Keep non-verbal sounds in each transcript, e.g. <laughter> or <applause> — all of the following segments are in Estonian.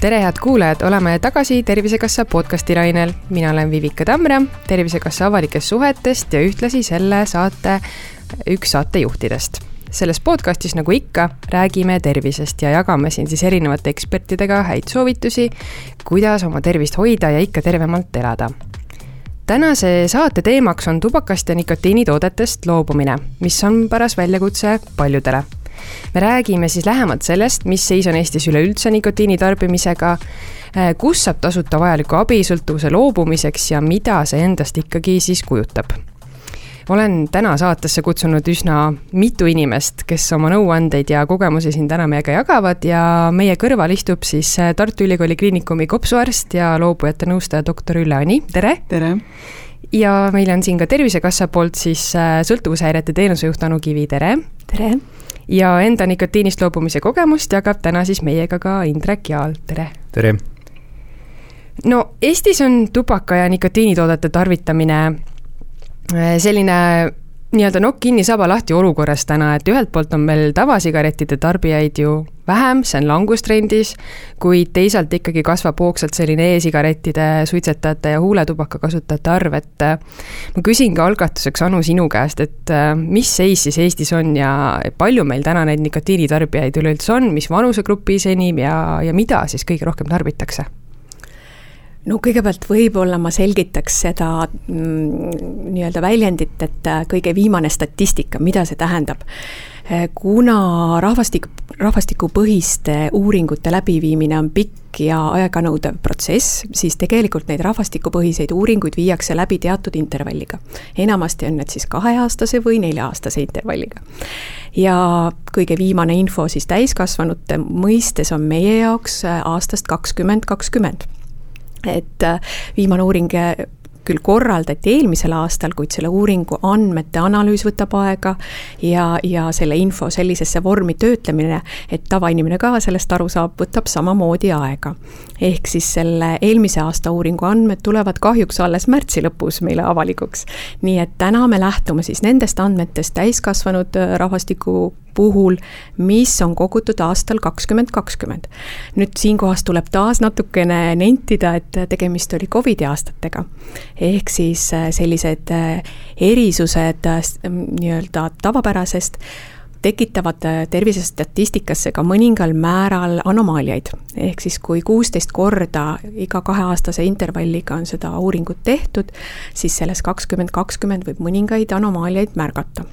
tere, head kuulajad, oleme tagasi Tervisekassa podcasti lainel. mina olen Vivika Tamra, Tervisekassa avalikest suhetest ja ühtlasi selle saate üks saatejuhtidest. selles podcastis, nagu ikka, räägime tervisest ja jagame siin siis erinevate ekspertidega häid soovitusi, kuidas oma tervist hoida ja ikka tervemalt elada tänase saate teemaks on tubakast ja nikotiinitoodetest loobumine, mis on paras väljakutse paljudele. Me räägime siis lähemalt sellest, mis seis on Eestis üleüldse nikotiini tarbimisega, äh, kus saab tasuta vajalikku abi sõltuvuse loobumiseks ja mida see endast ikkagi siis kujutab olen täna saatesse kutsunud üsna mitu inimest, kes oma nõuandeid ja kogemusi siin täna meiega jagavad ja meie kõrval istub siis äh, Tartu Ülikooli Kliinikumi kopsuarst ja loobujate nõustaja doktor Ülle Ani, tere! tere! ja meil on siin ka Tervisekassa poolt siis äh, sõltuvushäirete teenusejuht Anu Kivi, tere! tere! ja enda nikotiinist loobumise kogemust jagab täna siis meiega ka Indrek Jaal, tere! tere! no Eestis on tubaka ja nikotiinitoodete tarvitamine selline nii-öelda nokk kinni, saba lahti olukorras täna, et ühelt poolt on meil tavasigarettide tarbijaid ju vähem, see on langustrendis, kuid teisalt ikkagi kasvab hoogsalt selline e-sigarettide suitsetajate ja huuletubaka kasutajate arv, et äh, ma küsingi algatuseks, Anu, sinu käest, et äh, mis seis siis Eestis on ja palju meil täna neid nikotiinitarbijaid üleüldse on, mis vanusegrupis enim ja, ja mida siis kõige rohkem tarbitakse? No kõigepealt võib-olla ma selgitaks seda mm, nii-öelda väljendit, et äh, kõige viimane statistika, mida see tähendab. Äh, kuna rahvastik, rahvastikupõhiste uuringute läbiviimine on pikk ja aeganõudev protsess, siis tegelikult neid rahvastikupõhiseid uuringuid viiakse läbi teatud intervalliga. enamasti on need siis kaheaastase või nelja-aastase intervalliga. ja kõige viimane info siis täiskasvanute mõistes on meie jaoks äh, aastast kakskümmend kakskümmend et äh, viimane uuring äh, küll korraldati eelmisel aastal, kuid selle uuringu andmete analüüs võtab aega ja, ja selle info sellisesse vormi töötlemine, et tavainimene ka sellest aru saab, võtab samamoodi aega. ehk siis selle eelmise aasta uuringu andmed tulevad kahjuks alles märtsi lõpus meile avalikuks. nii et täna me lähtume siis nendest andmetest täiskasvanud äh, rahvastiku puhul, mis on kogutud aastal kakskümmend kakskümmend. nüüd siinkohas tuleb taas natukene nentida, et tegemist oli Covidi aastatega. ehk siis äh, sellised äh, erisused äh, nii-öelda tavapärasest tekitavad tervisestatistikasse ka mõningal määral anomaaliaid. ehk siis, kui kuusteist korda iga kaheaastase intervalliga on seda uuringut tehtud, siis selles kakskümmend kakskümmend võib mõningaid anomaaliaid märgata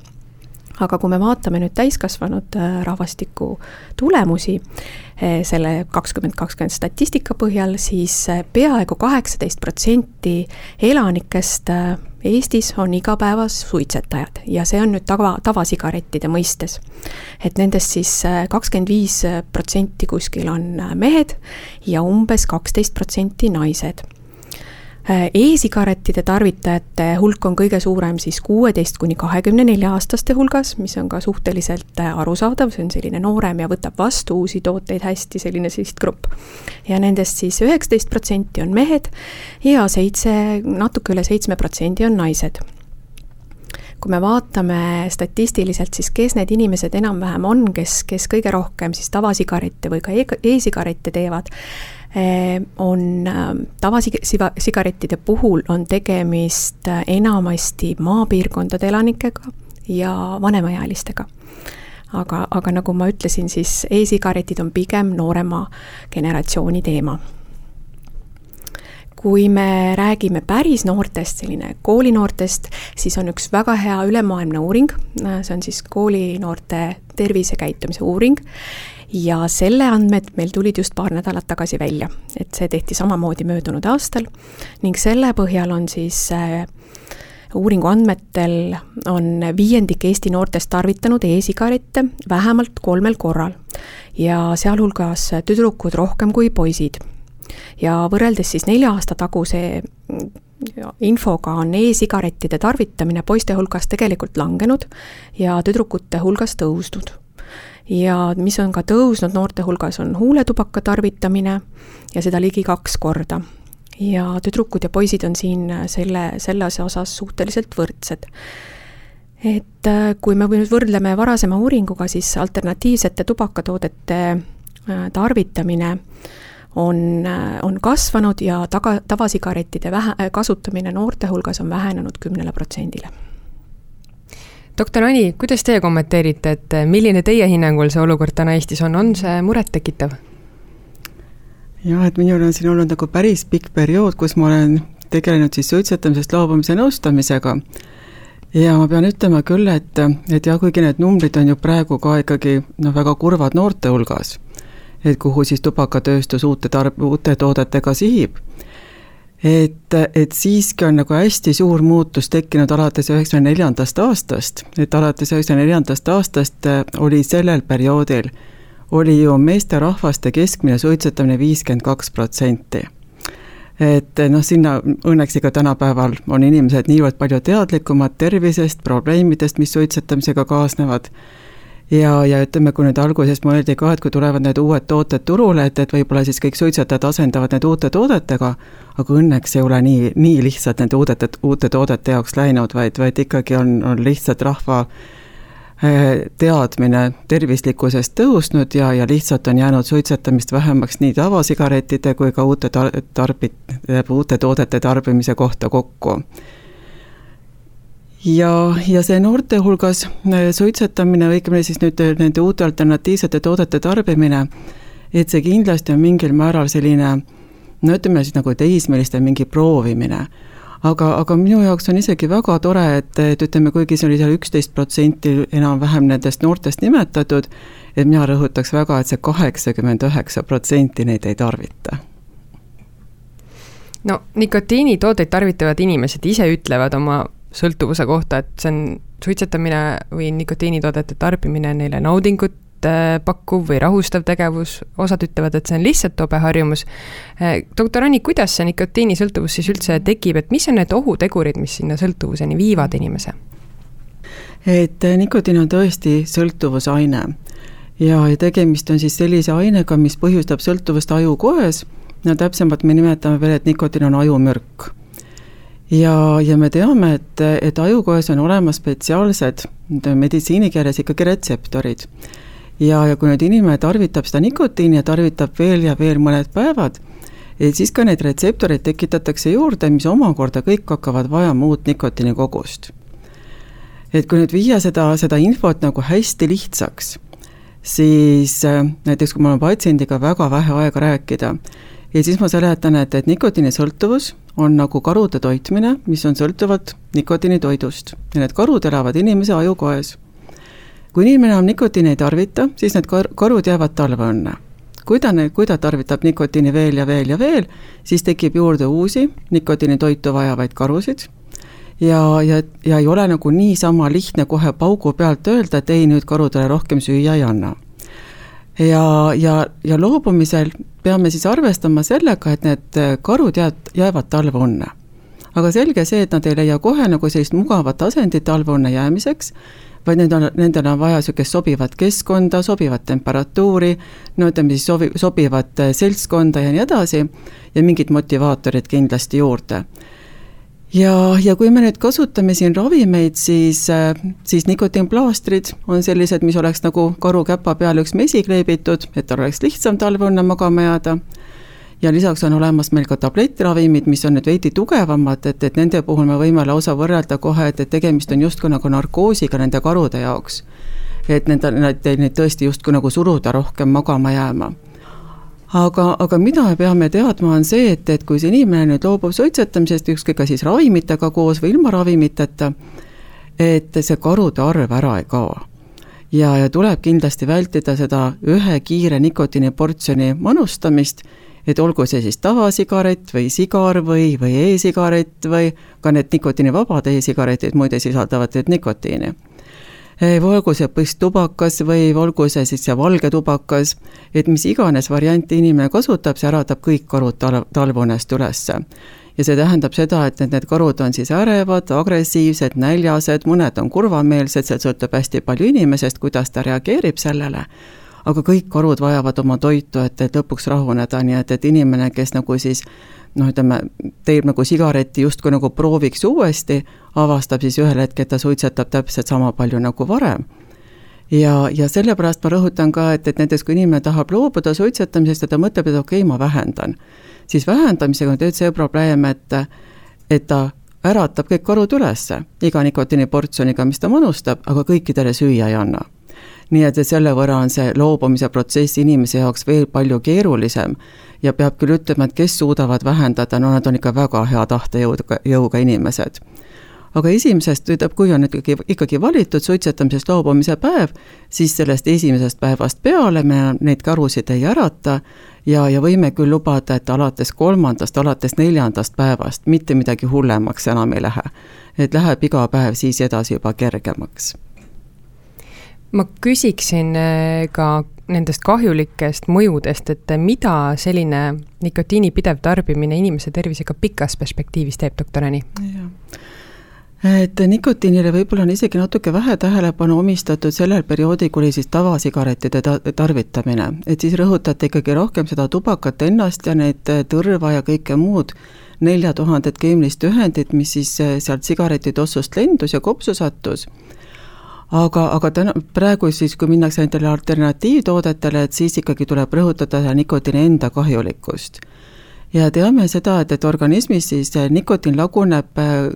aga kui me vaatame nüüd täiskasvanud äh, rahvastiku tulemusi äh, selle kakskümmend kakskümmend statistika põhjal, siis äh, peaaegu kaheksateist protsenti elanikest Eestis on igapäevas suitsetajad ja see on nüüd tava, tavasigarettide mõistes. et nendest siis kakskümmend viis protsenti kuskil on mehed ja umbes kaksteist protsenti naised e-sigarettide tarvitajate hulk on kõige suurem siis kuueteist kuni kahekümne nelja aastaste hulgas, mis on ka suhteliselt äh, arusaadav, see on selline noorem ja võtab vastu uusi tooteid hästi, selline sihtgrupp. ja nendest siis üheksateist protsenti on mehed ja seitse, natuke üle seitsme protsendi on naised kui me vaatame statistiliselt, siis kes need inimesed enam-vähem on, kes, kes kõige rohkem siis tavasigarette või ka e-, e-sigarette teevad on ähm, tavasigarettide puhul on tegemist äh, enamasti maapiirkondade elanikega ja vanemaealistega. aga, aga nagu ma ütlesin, siis e-sigaretid on pigem noorema generatsiooni teema kui me räägime päris noortest, selline koolinoortest, siis on üks väga hea ülemaailmne uuring, äh, see on siis koolinoorte tervisekäitumise uuring ja selle andmed meil tulid just paar nädalat tagasi välja, et see tehti samamoodi möödunud aastal ning selle põhjal on siis äh, uuringu andmetel on viiendik Eesti noortest tarvitanud e-sigarette vähemalt kolmel korral ja sealhulgas tüdrukud rohkem kui poisid. ja võrreldes siis nelja aasta taguse infoga on e-sigarettide tarvitamine poiste hulgas tegelikult langenud ja tüdrukute hulgas tõusnud ja mis on ka tõusnud noorte hulgas, on huuletubaka tarvitamine ja seda ligi kaks korda. ja tüdrukud ja poisid on siin selle, selles osas suhteliselt võrdsed. et äh, kui me nüüd võrdleme varasema uuringuga, siis alternatiivsete tubakatoodete äh, tarvitamine on, äh, on kasvanud ja taga, tavasigarettide vähe, kasutamine noorte hulgas on vähenenud kümnele protsendile doktor Ani, kuidas teie kommenteerite, et milline teie hinnangul see olukord täna Eestis on, on see murettekitav? jah, et minul on siin olnud nagu päris pikk periood, kus ma olen tegelenud siis suitsetamisest loobumise nõustamisega. ja ma pean ütlema küll, et, et jah, kuigi need numbrid on ju praegu ka ikkagi noh, väga kurvad noorte hulgas, et kuhu siis tubakatööstus uute tarb-, uute toodetega sihib, et, et siiski on nagu hästi suur muutus tekkinud alates üheksakümne neljandast aastast, et alates üheksakümne neljandast aastast oli sellel perioodil oli ju meesterahvaste keskmine suitsetamine viiskümmend kaks protsenti et noh, sinna õnneks ikka tänapäeval on inimesed niivõrd palju teadlikumad tervisest, probleemidest, mis suitsetamisega kaasnevad. Ja, ja ütleme, kui nüüd alguses mõeldi ka, et kui tulevad need uued tooted turule, et, et võib-olla siis kõik suitsetajad asendavad need uute toodetega, aga õnneks ei ole nii, nii lihtsalt nende uudete, uute toodete jaoks läinud, vaid, vaid ikkagi on, on lihtsalt rahva Äh, teadmine tervislikkusest tõusnud ja, ja lihtsalt on jäänud suitsetamist vähemaks nii tavasigarettide kui ka uute tar-, tarbit-, uute toodete tarbimise kohta kokku. Ja, ja see noorte hulgas äh, suitsetamine, õigemini siis nüüd nende uute alternatiivsete toodete tarbimine, et see kindlasti on mingil määral selline no ütleme siis nagu teismeliste mingi proovimine. Aga, aga minu jaoks on isegi väga tore, et, et ütleme, kuigi see oli seal üksteist protsenti enam-vähem nendest noortest nimetatud, et mina rõhutaks väga, et see kaheksakümmend üheksa protsenti neid ei tarvita. No nikotiinitooteid tarvitavad inimesed ise ütlevad oma sõltuvuse kohta, et see on suitsetamine või nikotiinitoodete tarbimine neile naudingut Äh, pakkuv või rahustav tegevus, osad ütlevad, et see on lihtsalt tobe harjumus. Äh, doktor Anni, kuidas see nikotiinisõltuvus siis üldse tekib, et mis on need ohutegurid, mis sinna sõltuvuseni viivad inimese? et äh, nikotiin on tõesti sõltuvusaine ja, ja tegemist on siis sellise ainega, mis põhjustab sõltuvust ajukoes, no täpsemalt me nimetame veel, et nikotiin on ajumürk ja, ja me teame, et, et ajukoes on olemas spetsiaalsed, meditsiinikeeles ikkagi retseptorid ja, ja kui nüüd inimene tarvitab seda nikotiini ja tarvitab veel ja veel mõned päevad, et siis ka neid retseptoreid tekitatakse juurde, mis omakorda kõik hakkavad vajama uut nikotiinikogust. et kui nüüd viia seda, seda infot nagu hästi lihtsaks, siis äh, näiteks kui mul on patsiendiga väga vähe aega rääkida, ja siis ma seletan, et, et nikotiinisõltuvus on nagu karude toitmine, mis on sõltuvad nikotiinitoidust ja need karud elavad inimese ajukoes kui inimene enam nikotiini ei tarvita, siis need kar-, karud jäävad talveõnne. kui ta, kui ta tarvitab nikotiini veel ja veel ja veel, siis tekib juurde uusi nikotiinitoitu vajavaid karusid ja, ja, ja ei ole nagu niisama lihtne kohe paugu pealt öelda, et ei, nüüd karudele rohkem süüa ei anna. Ja, ja, ja loobumisel peame siis arvestama sellega, et need karud jäävad, jäävad talveunne. aga selge see, et nad ei leia kohe nagu sellist mugavat asendit talveunne jäämiseks vaid need on, nendel on vaja niisugust sobivat keskkonda, sobivat temperatuuri, no ütleme siis sobi-, sobivat äh, seltskonda ja nii edasi, ja mingid motivaatorid kindlasti juurde ja, ja kui me nüüd kasutame siin ravimeid, siis, äh, siis nikotiinplaastrid on sellised, mis oleks nagu karukäpa peale üks mesi kleebitud, et oleks lihtsam talveunne magama jääda ja lisaks on olemas meil ka tablettiravimid, mis on nüüd veidi tugevamad, et, et nende puhul me võime lausa võrrelda kohe, et, et tegemist on justkui nagu narkoosiga nende karude jaoks. et nende, neid, neid tõesti justkui nagu suruda rohkem magama jääma aga, aga mida me peame teadma, on see, et, et kui see inimene nüüd loobub suitsetamisest, ükskõik ka siis ravimitega koos või ilma ravimiteta, et see karude arv ära ei kao. ja, ja tuleb kindlasti vältida seda ühe kiire nikotiiniportsjoni manustamist et olgu see siis tavasigaret või sigar või, või e-sigaret või ka need nikotiinivabad e-sigaretid muide sisaldavad nüüd nikotiini. Olgu see põsstubakas või olgu see siis see valge tubakas, et mis iganes varianti inimene kasutab, see äratab kõik karud tal-, talvunest ülesse. Ja see tähendab seda, et need, need karud on siis ärevad, agressiivsed, näljased, mõned on kurvameelsed, see sõltub hästi palju inimesest, kuidas ta reageerib sellele aga kõik karud vajavad oma toitu, et, et lõpuks rahuneda, nii et, et inimene, kes nagu siis noh, ütleme, teeb nagu sigareti justkui nagu prooviks uuesti, avastab siis ühel hetkel, et ta suitsetab täpselt sama palju nagu varem ja, ja sellepärast ma rõhutan ka, et, et näiteks kui inimene tahab loobuda suitsetamisest ja ta mõtleb, et okei okay,, ma vähendan, siis vähendamisega on tegelikult see probleem, et, et ta äratab kõik karud ülesse iga nikotiiniportsjoniga, mis ta manustab, aga kõikidele süüa ei anna. Nii et, et selle võrra on see loobumise protsess inimese jaoks veel palju keerulisem ja peab küll ütlema, et kes suudavad vähendada, no nad on ikka väga hea tahtejõuga, jõuga inimesed aga esimesest, tähendab, kui on ikkagi, ikkagi valitud suitsetamisest loobumise päev, siis sellest esimesest päevast peale me neid karusid ei ärata ja, ja võime küll lubada, et alates kolmandast, alates neljandast päevast mitte midagi hullemaks enam ei lähe. et läheb iga päev siis edasi juba kergemaks. Ma küsiksin äh, ka nendest kahjulikest mõjudest, et mida selline nikotiini pidev tarbimine inimese tervisega pikas perspektiivis teeb, doktor Ani? et nikotiinile võib-olla on isegi natuke vähe tähelepanu omistatud sellel perioodil, kui oli siis tavasigarettide ta-, tarvitamine. et siis rõhutati ikkagi rohkem seda tubakat ennast ja neid tõrva ja kõike muud nelja tuhandet keemilist ühendit, mis siis sealt sigaretitossust lendus ja kopsu sattus aga, aga täna, praegu siis, kui minnakse nendele alternatiivtoodetele, et siis ikkagi tuleb rõhutada nikotiini enda kahjulikkust. ja teame seda, et, et organismis siis nikotiin laguneb eh,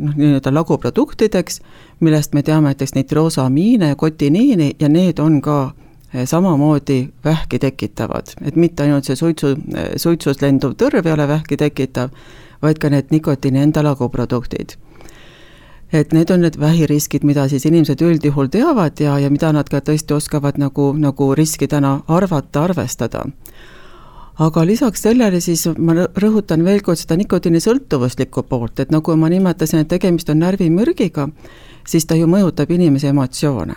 noh, nii-öelda laguproduktideks, millest me teame näiteks nitroosamiine kotiniini ja need on ka eh, samamoodi vähki tekitavad, et mitte ainult see suitsu, eh, suitsus lenduv tõrv ei ole vähki tekitav, vaid ka need nikotiini enda laguproduktid. Et need on need vähiriskid, mida siis inimesed üldjuhul teavad ja, ja mida nad ka tõesti oskavad nagu, nagu riskidena arvata, arvestada aga lisaks sellele siis ma rõhutan veel kord seda nikotiinisõltuvuslikku poolt, et nagu ma nimetasin, et tegemist on närvimürgiga, siis ta ju mõjutab inimese emotsioone.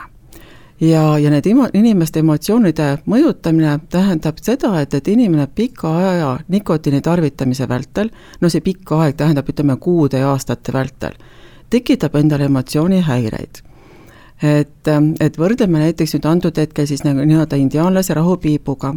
ja, ja need imo-, inimeste emotsioonide mõjutamine tähendab seda, et, et inimene pika aja nikotiini tarvitamise vältel, no see pikk aeg tähendab, ütleme, kuude ja aastate vältel, tekitab endale emotsioonihäireid et, et võrdleme näiteks nüüd antud hetkel siis nagu nii-öelda indiaanlase rahupiibuga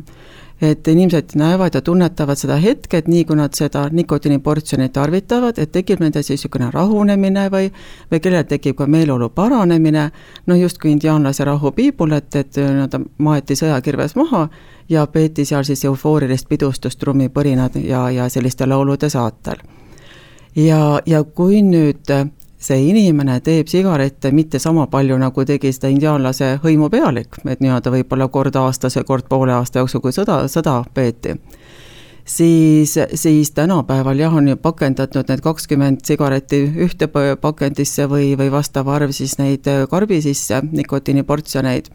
et inimesed näevad ja tunnetavad seda hetket, nii kui nad seda nikotiiniportsjoni tarvitavad, et tekib nendel siis niisugune rahunemine või või kellel tekib ka meeleolu paranemine, noh justkui indiaanlase rahupiibul, et, et nii-öelda maeti sõjakirves maha ja peeti seal siis eufoorilist pidustust trummipõrinad ja, ja selliste laulude saatel. ja, ja kui nüüd see inimene teeb sigarette mitte sama palju, nagu tegi seda indiaanlase hõimupealik, et nii-öelda võib-olla kord aastas või kord poole aasta jooksul, kui sõda, sõda peeti, siis, siis tänapäeval jah, on ju pakendatud need kakskümmend sigaretti ühte pakendisse või, või vastav arv siis neid karbi sisse, nikotiiniportsjoneid.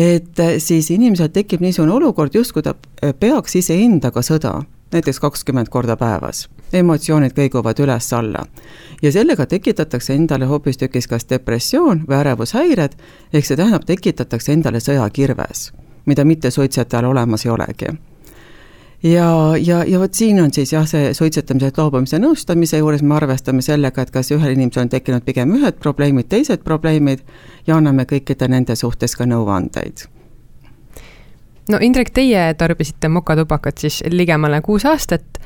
Et siis inimesel tekib niisugune olukord, justkui ta peaks iseendaga sõda näiteks kakskümmend korda päevas. emotsioonid kõiguvad üles-alla. ja sellega tekitatakse endale hoopistükkis kas depressioon või ärevushäired, ehk see tähendab, tekitatakse endale sõjakirves, mida mittesuitsetajal olemas ei olegi ja, ja, ja vot siin on siis jah, see suitsetamisest loobumise nõustamise juures me arvestame sellega, et kas ühel inimesel on tekkinud pigem ühed probleemid, teised probleemid ja anname kõikide nende suhtes ka nõuandeid no Indrek, teie tarbisite mokatubakat siis ligemale kuus aastat.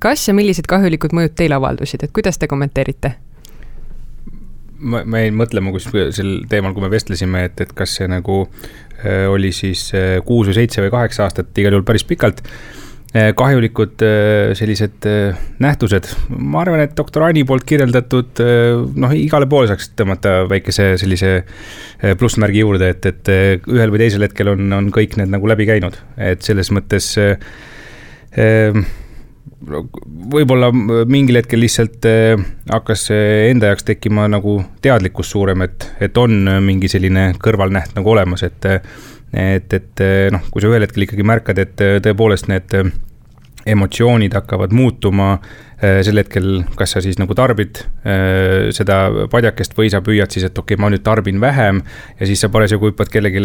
kas ja millised kahjulikud mõjud teil avaldusid, et kuidas te kommenteerite? ma, ma jäin mõtlema, kus sel teemal, kui me vestlesime, et, et kas see nagu äh, oli siis äh, kuus või seitse või kaheksa aastat, igal juhul päris pikalt äh, kahjulikud sellised nähtused. ma arvan, et doktor Ani poolt kirjeldatud noh, igale poole saaks tõmmata väikese sellise plussmärgi juurde, et, et ühel või teisel hetkel on, on kõik need nagu läbi käinud, et selles mõttes võib-olla mingil hetkel lihtsalt hakkas enda jaoks tekkima nagu teadlikkus suurem, et, et on mingi selline kõrvalnäht nagu olemas, et. Et, et noh, kui sa ühel hetkel ikkagi märkad, et tõepoolest need emotsioonid hakkavad muutuma sel hetkel, kas sa siis nagu tarbid seda padjakest või sa püüad siis, et okei okay,, ma nüüd tarbin vähem. ja siis sa parasjagu hüppad kellelegi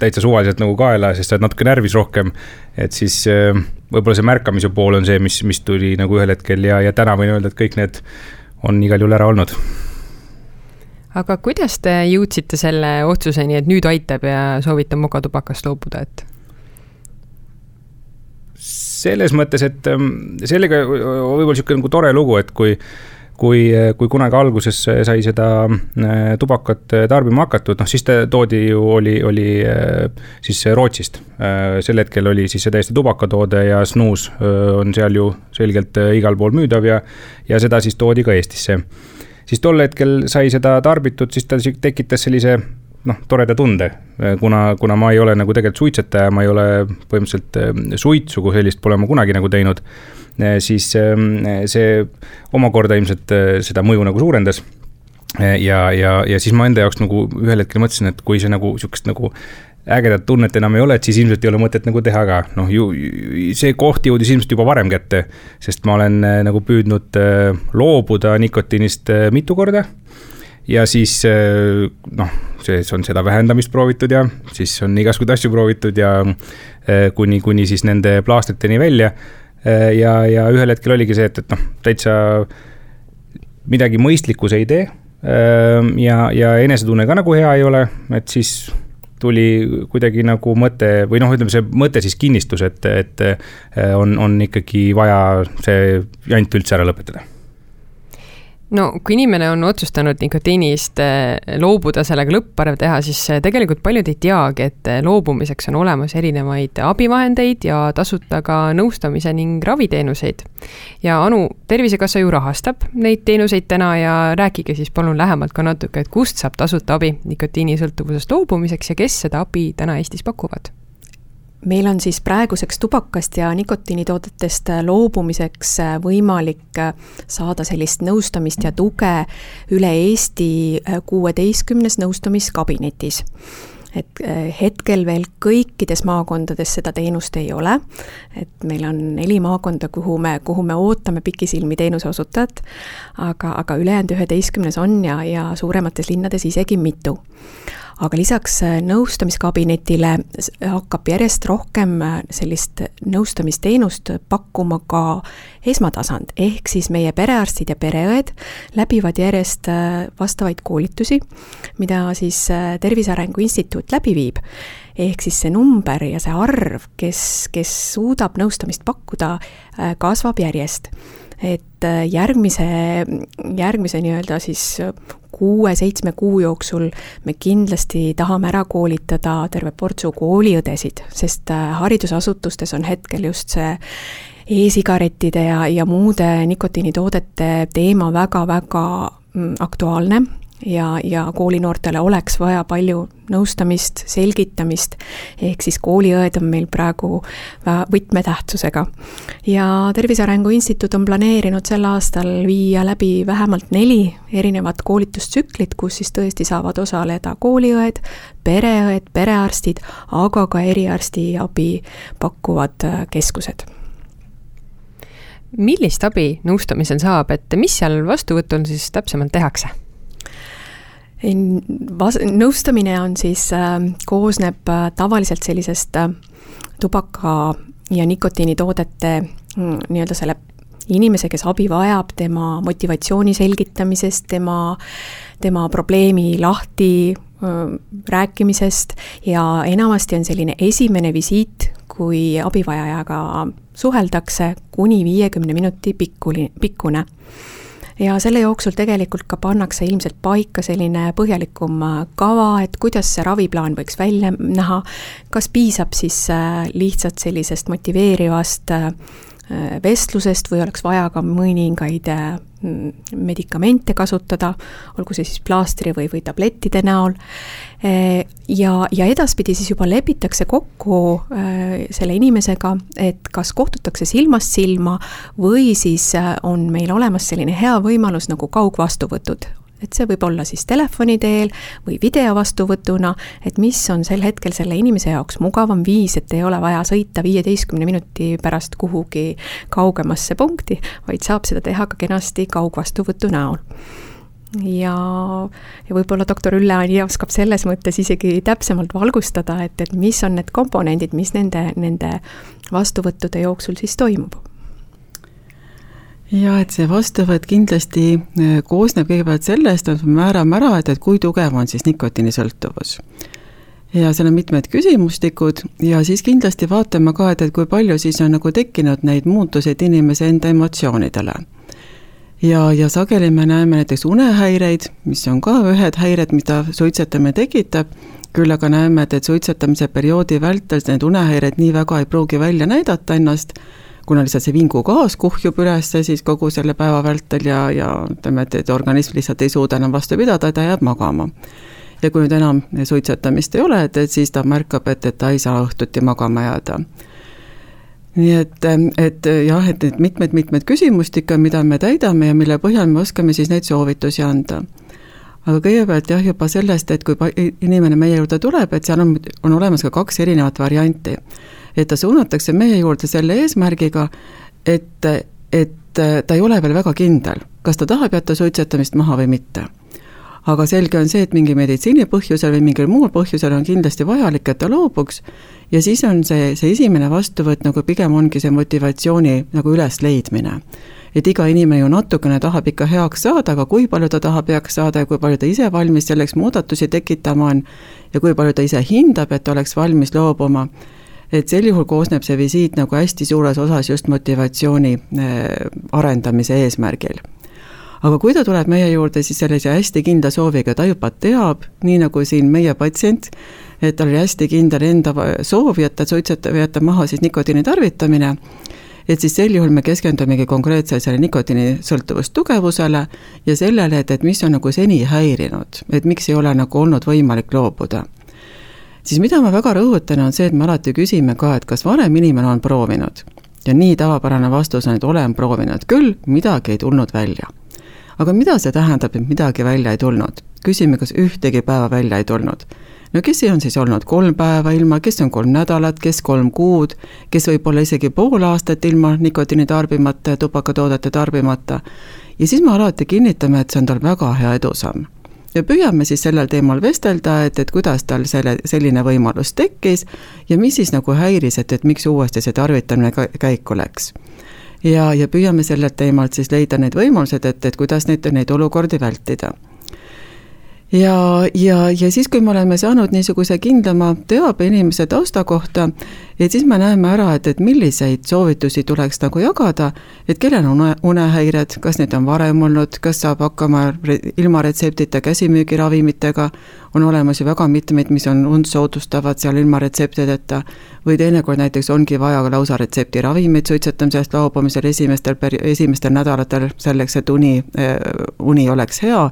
täitsa suvaliselt nagu kaela, sest sa oled natuke närvis rohkem. et siis võib-olla see märkamise pool on see, mis, mis tuli nagu ühel hetkel ja, ja täna võin öelda, et kõik need on igal juhul ära olnud aga kuidas te jõudsite selle otsuseni, et nüüd aitab ja soovite mogatubakast loobuda, et? selles mõttes, et ähm, sellega võib-olla niisugune nagu tore lugu, et kui kui, kui kunagi alguses sai seda äh, tubakat tarbima hakatud, noh siis ta toodi ju, oli, oli äh, siis Rootsist. Äh, sel hetkel oli siis see täiesti tubakatoode ja snuus on seal ju selgelt igal pool müüdav ja, ja seda siis toodi ka Eestisse. Siis tol hetkel sai seda tarbitud, siis ta tekitas sellise noh, toreda tunde, kuna, kuna ma ei ole nagu tegelikult suitsetaja, ma ei ole põhimõtteliselt äh, suitsu kui sellist pole ma kunagi nagu teinud. Äh, siis ähm, see omakorda ilmselt seda mõju nagu suurendas. ja, ja, ja siis ma enda jaoks nagu ühel hetkel mõtlesin, et kui see nagu sihukest nagu ägedat tunnet enam ei ole, et siis ilmselt ei ole mõtet nagu teha ka, noh ju see koht jõudis ilmselt juba varem kätte. sest ma olen nagu püüdnud loobuda nikotiinist mitu korda ja siis äh, noh, siis on seda vähendamist proovitud ja siis on igasuguseid asju proovitud ja äh, kuni, kuni siis nende plaastriteni välja. Äh, ja, ja ühel hetkel oligi see, et, et noh, täitsa midagi mõistlikku see ei tee. ja, ja enesetunne ka nagu hea ei ole, et siis tuli kuidagi nagu mõte või noh, ütleme see mõte siis kinnistus, et, et on, on ikkagi vaja see jant üldse ära lõpetada no kui inimene on otsustanud nikotiinist eh, loobuda, sellega lõpparv teha, siis eh, tegelikult paljud ei teagi, et eh, loobumiseks on olemas erinevaid abivahendeid ja tasuta ka nõustamise ning raviteenuseid. ja Anu, Tervisekassa ju rahastab neid teenuseid täna ja rääkige siis palun lähemalt ka natuke, et kust saab tasuta abi nikotiinisõltuvusest loobumiseks ja kes seda abi täna Eestis pakuvad meil on siis praeguseks tubakast ja nikotiinitoodetest loobumiseks äh, võimalik äh, saada sellist nõustamist ja tuge üle Eesti äh, kuueteistkümnes nõustamiskabinetis. Et hetkel veel kõikides maakondades seda teenust ei ole, et meil on neli maakonda, kuhu me, kuhu me ootame pikisilmi teenuse osutajat, aga, aga ülejäänud üheteistkümnes on ja, ja suuremates linnades isegi mitu aga lisaks äh, nõustamiskabinetile hakkab järjest rohkem äh, sellist nõustamisteenust pakkuma ka esmatasand, ehk siis meie perearstid ja pereõed läbivad järjest äh, vastavaid koolitusi, mida siis Tervise Arengu Instituut läbi viib. Ehk siis see number ja see arv, kes, kes suudab nõustamist pakkuda, kasvab järjest. Et järgmise, järgmise nii-öelda siis kuue-seitsme kuu jooksul me kindlasti tahame ära koolitada terve portsu kooliõdesid, sest äh, haridusasutustes on hetkel just see e-sigarettide ja, ja muude nikotiinitoodete teema väga-väga mm, aktuaalne ja, ja koolinoortele oleks vaja palju nõustamist, selgitamist, ehk siis kooliõed on meil praegu võtmetähtsusega. ja Tervise Arengu Instituut on planeerinud sel aastal viia läbi vähemalt neli erinevat koolitustsüklit, kus siis tõesti saavad osaleda kooliõed, pereõed, perearstid, aga ka eriarstiabi pakkuvad äh, keskused millist abi nõustamisel saab, et mis seal vastuvõtul siis täpsemalt tehakse? Vas-, nõustamine on siis äh,, koosneb äh, tavaliselt sellisest äh, tubaka ja nikotiinitoodete mm, nii-öelda selle inimese, kes abi vajab, tema motivatsiooni selgitamisest, tema, tema probleemi lahti äh, rääkimisest ja enamasti on selline esimene visiit, kui abivajajaga suheldakse, kuni viiekümne minuti pikkuli, pikkune ja selle jooksul tegelikult ka pannakse ilmselt paika selline põhjalikum äh, kava, et kuidas see raviplaan võiks välja näha, kas piisab siis äh, lihtsalt sellisest motiveerivast äh, vestlusest või oleks vaja ka mõningaid medikamente kasutada, olgu see siis plaastri või, või tablettide näol. ja, ja edaspidi siis juba lepitakse kokku selle inimesega, et kas kohtutakse silmast silma või siis on meil olemas selline hea võimalus nagu kaugvastuvõtud et see võib olla siis telefoni teel või videovastuvõtuna, et mis on sel hetkel selle inimese jaoks mugavam viis, et ei ole vaja sõita viieteistkümne minuti pärast kuhugi kaugemasse punkti, vaid saab seda teha ka kenasti kaugvastuvõtu näol. Ja, ja võib-olla doktor Ülle Ani oskab selles mõttes isegi täpsemalt valgustada, et, et mis on need komponendid, mis nende, nende vastuvõttude jooksul siis toimub ja et see vastuvõtt kindlasti äh, koosneb kõigepealt sellest, et me määrame ära, et, et kui tugev on siis nikotiinisõltuvus. ja seal on mitmed küsimustikud ja siis kindlasti vaatame ka, et, et kui palju siis on nagu tekkinud neid muutuseid inimese enda emotsioonidele. ja, ja sageli me näeme näiteks unehäireid, mis on ka ühed häired, mida suitsetamine tekitab, küll aga näeme, et, et suitsetamise perioodi vältel need unehäired nii väga ei pruugi välja näidata ennast kuna lihtsalt see vingugaas kuhjub üles siis kogu selle päeva vältel ja, ja ütleme, et, et organism lihtsalt ei suuda enam vastu pidada, ta jääb magama. ja kui nüüd enam suitsetamist ei ole, et, et siis ta märkab, et, et ta ei saa õhtuti magama jääda nii et, et jah, et need mitmed-mitmed küsimustikke, mida me täidame ja mille põhjal me oskame siis neid soovitusi anda. aga kõigepealt jah, juba sellest, et kui inimene meie juurde tuleb, et seal on, on olemas ka kaks erinevat varianti et ta suunatakse meie juurde selle eesmärgiga, et, et ta ei ole veel väga kindel, kas ta tahab jätta suitsetamist maha või mitte. aga selge on see, et mingi meditsiini põhjusel või mingil muul põhjusel on kindlasti vajalik, et ta loobuks ja siis on see, see esimene vastuvõtt nagu pigem ongi see motivatsiooni nagu ülesleidmine et iga inimene ju natukene tahab ikka heaks saada, aga kui palju ta tahab heaks saada ja kui palju ta ise valmis selleks muudatusi tekitama on ja kui palju ta ise hindab, et oleks valmis loobuma et sel juhul koosneb see visiit nagu hästi suures osas just motivatsiooni äh, arendamise eesmärgil. Aga kui ta tuleb meie juurde siis sellise hästi kindla sooviga, ta juba teab, nii nagu siin meie patsient, et tal oli hästi kindel enda soov jätta suitsetab, jätta maha siis nikotiini tarvitamine, et siis sel juhul me keskendumegi konkreetsele selle nikotiinisõltuvustugevusele ja sellele, et, et mis on nagu seni häirinud, et miks ei ole nagu olnud võimalik loobuda siis mida ma väga rõhutan, on see, et me alati küsime ka, et kas vanem inimene on proovinud. ja nii tavapärane vastus on, et olen proovinud küll, midagi ei tulnud välja. aga mida see tähendab, et midagi välja ei tulnud? küsime, kas ühtegi päeva välja ei tulnud. no kes on siis olnud kolm päeva ilma, kes on kolm nädalat, kes kolm kuud, kes võib-olla isegi pool aastat ilma nikotiini tarbimata ja tubakatoodete tarbimata. ja siis me alati kinnitame, et see on tal väga hea edusamm ja püüame siis sellel teemal vestelda, et, et kuidas tal selle, selline võimalus tekkis ja mis siis nagu häiris, et, et miks uuesti see tarvitamine käiku läks. ja, ja püüame sellelt teemalt siis leida need võimalused, et, et kuidas neid, neid olukordi vältida ja, ja, ja siis, kui me oleme saanud niisuguse kindlama teabe inimese tausta kohta, et siis me näeme ära, et, et milliseid soovitusi tuleks nagu jagada, et kellel on une, unehäired, kas neid on varem olnud, kas saab hakkama ilma retseptita käsimüügiravimitega, on olemas ju väga mitmeid, mis on und soodustavad seal ilma retseptideta, või teinekord näiteks ongi vaja lausa retseptiravimeid suitsetamisest loobumisel esimestel peri-, esimestel nädalatel, selleks et uni, uni oleks hea.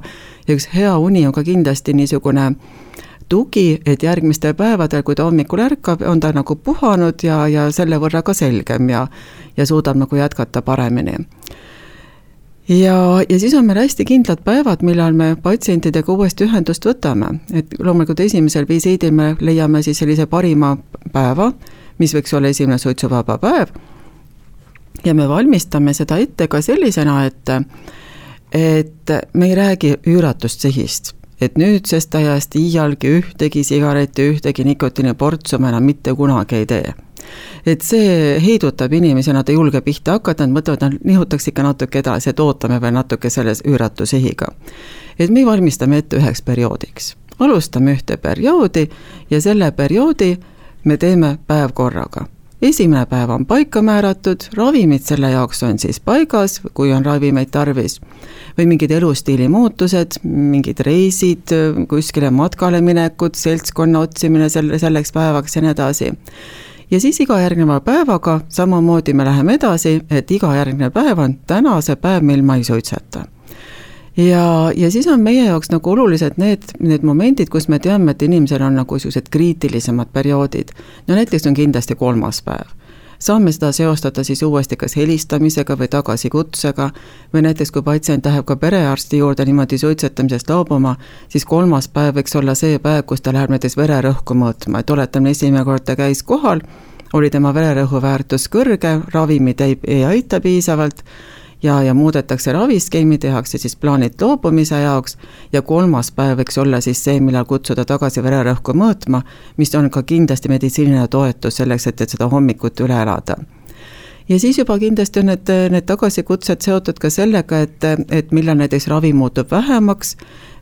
Ja üks hea uni on ka kindlasti niisugune tugi, et järgmistel päevadel, kui ta hommikul ärkab, on ta nagu puhanud ja, ja selle võrra ka selgem ja, ja suudab nagu jätkata paremini. ja, ja siis on meil hästi kindlad päevad, millal me patsientidega uuesti ühendust võtame, et loomulikult esimesel visiidil me leiame siis sellise parima päeva, mis võiks olla esimene suitsuvaba päev, ja me valmistame seda ette ka sellisena, et et me ei räägi üüratust sihist, et nüüdsest ajast iialgi ühtegi sigaretti, ühtegi nikotiiniportsu me enam mitte kunagi ei tee. et see heidutab inimesi, nad ei julge pihta hakata, nad mõtlevad, nad nihutaks ikka natuke edasi, et ootame veel natuke selles üüratu sihiga. et me valmistame ette üheks perioodiks, alustame ühte perioodi ja selle perioodi me teeme päev korraga esimene päev on paika määratud, ravimid selle jaoks on siis paigas, kui on ravimeid tarvis, või mingid elustiili muutused, mingid reisid, kuskile matkale minekud, seltskonna otsimine selle, selleks päevaks ja nii edasi. ja siis iga järgneva päevaga samamoodi me läheme edasi, et iga järgnev päev on täna see päev, mil ma ei suitseta ja, ja siis on meie jaoks nagu olulised need, need momendid, kus me teame, et inimesel on nagu niisugused kriitilisemad perioodid. no näiteks on kindlasti kolmas päev. saame seda seostada siis uuesti kas helistamisega või tagasikutsega või näiteks, kui patsient läheb ka perearsti juurde niimoodi suitsetamisest loobuma, siis kolmas päev võiks olla see päev, kus ta läheb näiteks vererõhku mõõtma, et oletame, esimene kord ta käis kohal, oli tema vererõhu väärtus kõrge, ravimid ei, ei aita piisavalt ja, ja muudetakse raviskeemi, tehakse siis plaanid loobumise jaoks. Ja kolmas päev võiks olla siis see, millal kutsuda tagasi vererõhku mõõtma, mis on ka kindlasti meditsiiniline toetus selleks, et, et seda hommikut üle elada. Ja siis juba kindlasti on need, need tagasikutsed seotud ka sellega, et, et millal näiteks ravi muutub vähemaks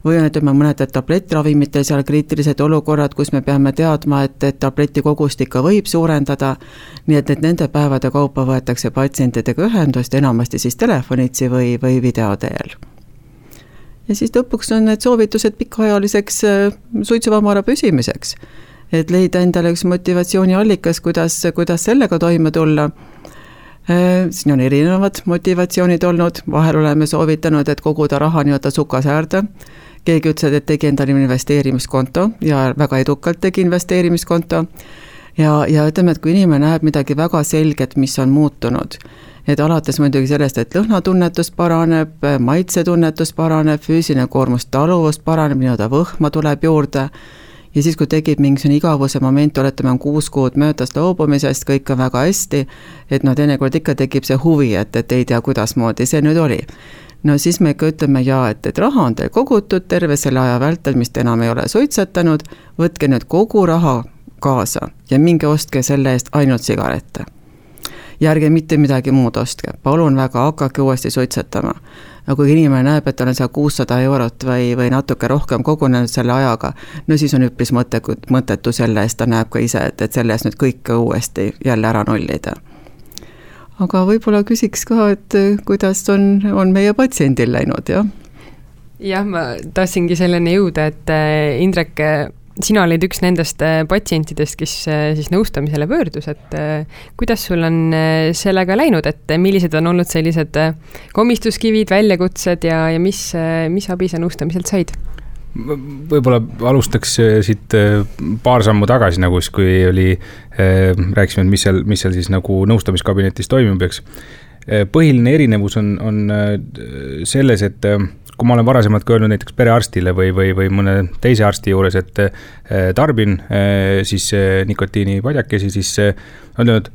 või ütleme, mõnedel tablettravimitel seal kriitilised olukorrad, kus me peame teadma, et, et tableti kogust ikka võib suurendada, nii et, et nende päevade kaupa võetakse patsientidega ühendust, enamasti siis telefonitsi või, või video teel ja siis lõpuks on need soovitused pikaajaliseks äh, suitsuvabara püsimiseks. et leida endale üks motivatsiooniallikas, kuidas, kuidas sellega toime tulla. Äh, siin on erinevad motivatsioonid olnud, vahel oleme soovitanud, et koguda raha nii-öelda sukasäärde, keegi ütles, et tegi endale investeerimiskonto ja väga edukalt tegi investeerimiskonto, ja, ja ütleme, et kui inimene näeb midagi väga selget, mis on muutunud, et alates muidugi sellest, et lõhnatunnetus paraneb, maitsetunnetus paraneb, füüsiline koormus, taluvus paraneb, nii-öelda võhma tuleb juurde ja siis, kui tekib mingisugune igavuse moment, oletame, on kuus kuud möödas loobumisest, kõik on väga hästi, et noh, teinekord ikka tekib see huvi, et, et ei tea, kuidasmoodi see nüüd oli. No siis me ikka ütleme jaa, et, et raha on teil kogutud terve selle aja vältel, mis te enam ei ole suitsetanud, võtke nüüd kogu raha kaasa ja minge ostke selle eest ainult sigarette. ja ärge mitte midagi muud ostke, palun väga, hakake uuesti suitsetama. Aga kui inimene näeb, et tal on seal kuussada eurot või, või natuke rohkem kogunenud selle ajaga, no siis on üpris mõte, mõttetu selle eest, ta näeb ka ise, et, et selle eest nüüd kõike uuesti jälle ära nullida aga võib-olla küsiks ka, et kuidas on, on meie patsiendil läinud, jah? jah, ma tahtsingi selleni jõuda, et äh, Indrek sina olid üks nendest patsientidest, kes siis nõustamisele pöördus, et kuidas sul on sellega läinud, et millised on olnud sellised komistuskivid, väljakutsed ja, ja mis, mis abi sa nõustamiselt said? Võib-olla alustaks siit paar sammu tagasi nagu siis, kui oli, rääkisime, et mis seal, mis seal siis nagu nõustamiskabinetis toimub, eks. põhiline erinevus on, on selles, et kui ma olen varasemalt ka öelnud näiteks perearstile või, või, või mõne teise arsti juures, et tarbin siis nikotiinipadjakesi, siis on öelnud,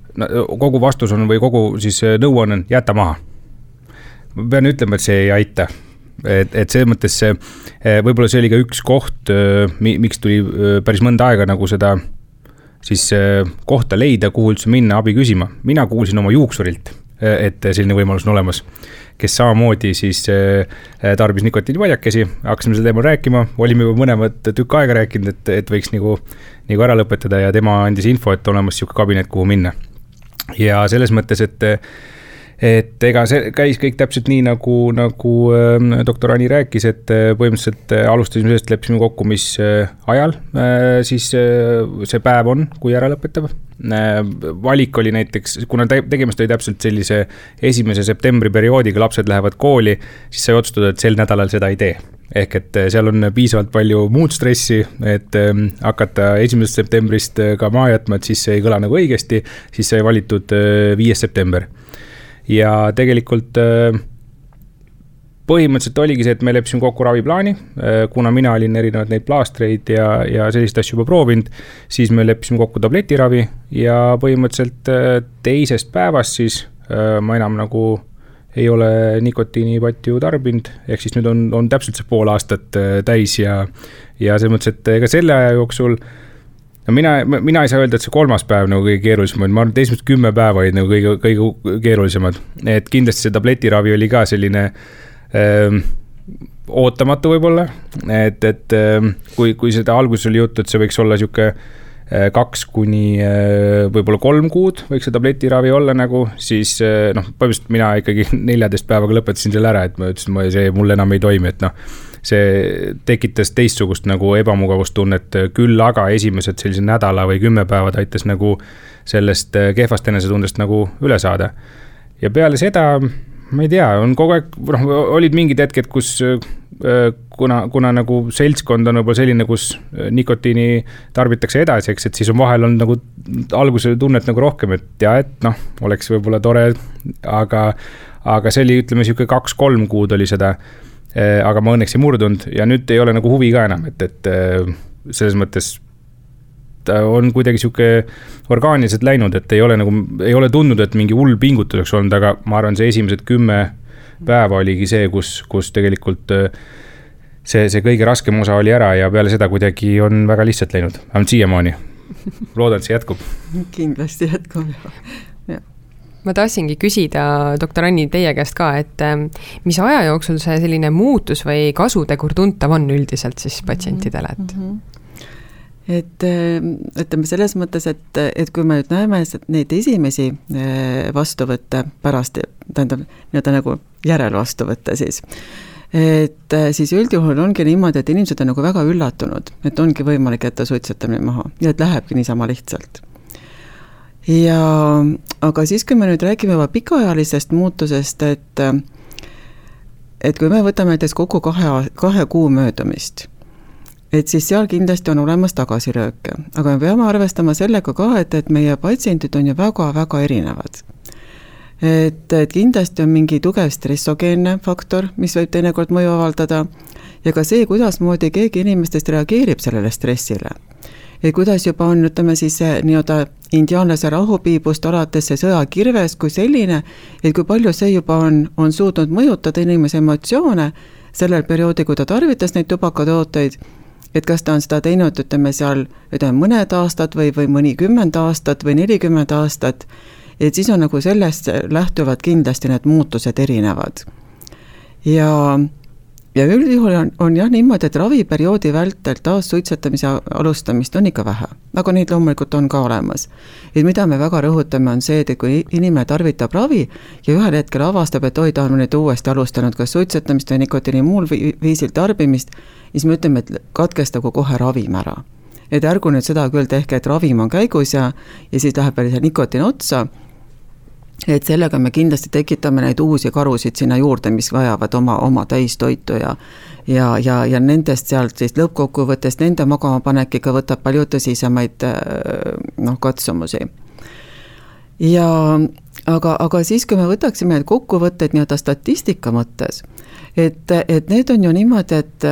kogu vastus on või kogu siis nõuanne on jäta maha. ma pean ütlema, et see ei aita et, et selles mõttes see, võib-olla see oli ka üks koht, miks tuli päris mõnda aega nagu seda siis kohta leida, kuhu üldse minna abi küsima. mina kuulsin oma juuksurilt, et selline võimalus on olemas kes samamoodi siis tarbis nikotiinipadjakesi, hakkasime sel teemal rääkima, olime juba mõlemad tükk aega rääkinud, et, et võiks nagu, nagu ära lõpetada ja tema andis info, et olemas sihuke kabinet, kuhu minna. ja selles mõttes, et et ega see käis kõik täpselt nii, nagu, nagu äh, doktor Ani rääkis, et äh, põhimõtteliselt äh, alustasime sellest, leppisime kokku, mis äh, ajal siis see päev on, kui ära lõpetab. Valik oli näiteks, kuna te, tegemist oli täpselt sellise esimese septembri perioodiga, lapsed lähevad kooli, siis sai otsustada, et sel nädalal seda ei tee. Ehk et seal on piisavalt palju muud stressi, et äh, hakata esimesest septembrist ka maha jätma, et siis see ei kõla nagu õigesti, siis sai valitud viies september ja tegelikult äh, põhimõtteliselt oligi see, et me leppisime kokku raviplaani, äh, kuna mina olin erinevaid neid plaastreid ja, ja selliseid asju juba proovinud, siis me leppisime kokku tabletiravi ja põhimõtteliselt äh, teisest päevast siis ma enam nagu ei ole nikotiinipatju tarbinud, ehk siis nüüd on, on täpselt see pool aastat täis ja, ja selles mõttes, et ega selle aja jooksul äh, no mina, mina ei saa öelda, et see kolmas päev nagu kõige keerulisem oli, ma arvan, et esimesed kümme päeva olid nagu kõige, kõige keerulisemad. et kindlasti see tabletiravi oli ka selline ähm, ootamatu võib-olla, et, et ähm, kui, kui seda alguses oli juttu, et see võiks olla sihuke äh, kaks kuni äh, võib-olla kolm kuud võiks see tabletiravi olla nagu, siis äh, noh, põhimõtteliselt mina ikkagi <laughs> neljateist päevaga lõpetasin selle ära, et ma ütlesin, ma see mul enam ei toimi, et noh see tekitas teistsugust nagu ebamugavustunnet, küll aga esimesed sellise nädala või kümme päeva ta aitas nagu sellest äh, kehvast enesetundest nagu üle saada. ja peale seda, ma ei tea, on kogu aeg, noh, olid mingid hetked, kus äh, kuna, kuna nagu seltskond on võib-olla selline, kus äh, nikotiini tarbitakse edasi, eks, et siis on vahel olnud nagu alguse tunnet nagu rohkem, et ja et noh, oleks võib-olla tore, aga, aga see oli, ütleme sihuke kaks-kolm kuud oli seda aga ma õnneks ei murdunud ja nüüd ei ole nagu huvi ka enam, et, et äh, selles mõttes ta on kuidagi sihuke orgaaniliselt läinud, et ei ole nagu, ei ole tundnud, et mingi hull pingutus oleks olnud, aga ma arvan, see esimesed kümme päeva oligi see, kus, kus tegelikult äh, see, see kõige raskem osa oli ära ja peale seda kuidagi on väga lihtsalt läinud, vähemalt siiamaani. loodan, et see jätkub. kindlasti jätkub, jah ma tahtsingi küsida, doktor Anni, teie käest ka, et ähm, mis aja jooksul see selline muutus või kasutegur tuntav on üldiselt siis patsientidele, et mm? -hmm et ähm, ütleme selles mõttes, et, et kui me nüüd näeme neid esimesi äh, vastuvõtte pärast, tähendab, nii-öelda nagu järelvastuvõtte siis, et äh, siis üldjuhul ongi niimoodi, et inimesed on nagu väga üllatunud, et ongi võimalik jätta suitsetamine maha ja et lähebki niisama lihtsalt ja aga siis, kui me nüüd räägime juba pikaajalisest muutusest, et et kui me võtame näiteks kokku kahe, kahe kuu möödumist, et siis seal kindlasti on olemas tagasilööke, aga me peame arvestama sellega ka, et, et meie patsiendid on ju väga-väga erinevad. et, et kindlasti on mingi tugev stressogeenne faktor, mis võib teinekord mõju avaldada, ja ka see, kuidasmoodi keegi inimestest reageerib sellele stressile kuidas juba on, ütleme siis nii-öelda indiaanlase rahupiibust alates see sõjakirves kui selline, et kui palju see juba on, on suutnud mõjutada inimese emotsioone sellel perioodil, kui ta tarvitas neid tubakatooteid, et kas ta on seda teinud, ütleme seal, ütleme mõned aastad või, või mõnikümmend aastat või nelikümmend aastat, et siis on nagu sellest lähtuvalt kindlasti need muutused erinevad. ja ja üldjuhul on, on jah niimoodi, et raviperioodi vältel taassuitsetamise alustamist on ikka vähe, aga neid loomulikult on ka olemas. et mida me väga rõhutame, on see, et kui inimene tarvitab ravi ja ühel hetkel avastab, et oi, ta on nüüd uuesti alustanud kas suitsetamist või nikotiini muul viisil tarbimist, siis me ütleme, et katkestagu kohe ravim ära. et ärgu nüüd seda küll tehke, et ravim on käigus ja, ja siis läheb veel see nikotiin otsa et sellega me kindlasti tekitame neid uusi karusid sinna juurde, mis vajavad oma, oma täistoitu ja ja, ja, ja nendest sealt siis lõppkokkuvõttes nende magamapanek ikka võtab palju tõsisemaid äh, noh, katsumusi. ja aga, aga siis, kui me võtaksime need kokkuvõtted nii-öelda statistika mõttes, et, et need on ju niimoodi, et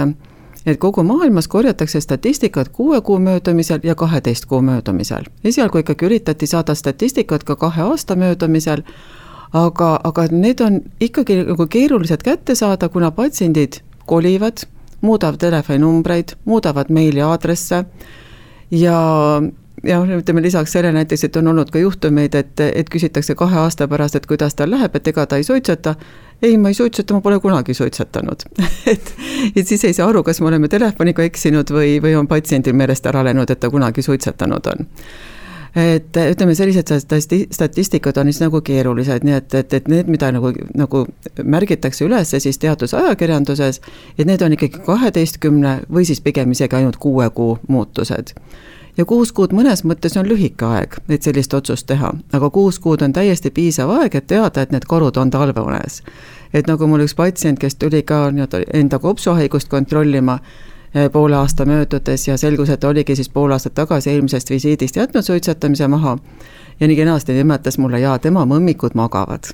et kogu maailmas korjatakse statistikat kuue kuu möödumisel ja kaheteist kuu möödumisel. esialgu ikkagi üritati saada statistikat ka kahe aasta möödumisel, aga, aga need on ikkagi nagu keerulised kätte saada, kuna patsiendid kolivad, muudavad telefoninumbreid, muudavad meiliaadresse ja ja ütleme lisaks sellele näiteks, et on olnud ka juhtumeid, et, et küsitakse kahe aasta pärast, et kuidas tal läheb, et ega ta ei suitseta. Ei, ma ei suitseta, ma pole kunagi suitsetanud. <laughs> Et, et siis ei saa aru, kas me oleme telefoniga eksinud või, või on patsiendil meelest ära läinud, et ta kunagi suitsetanud on. Et ütleme, sellised statistikad on siis nagu keerulised, nii et, et, et need, mida nagu, nagu märgitakse üles siis teadusajakirjanduses, et need on ikkagi kaheteistkümne või siis pigem isegi ainult kuue kuu muutused ja kuus kuud mõnes mõttes on lühike aeg, et sellist otsust teha, aga kuus kuud on täiesti piisav aeg, et teada, et need korud on talveunes. et nagu mul üks patsient, kes tuli ka nii-öelda enda kopsuhaigust kontrollima eh, poole aasta möödudes ja selgus, et oligi siis pool aastat tagasi eelmisest visiidist jätnud suitsetamise maha. Ja nii kenasti nimetas mulle, jaa, tema mõmmikud magavad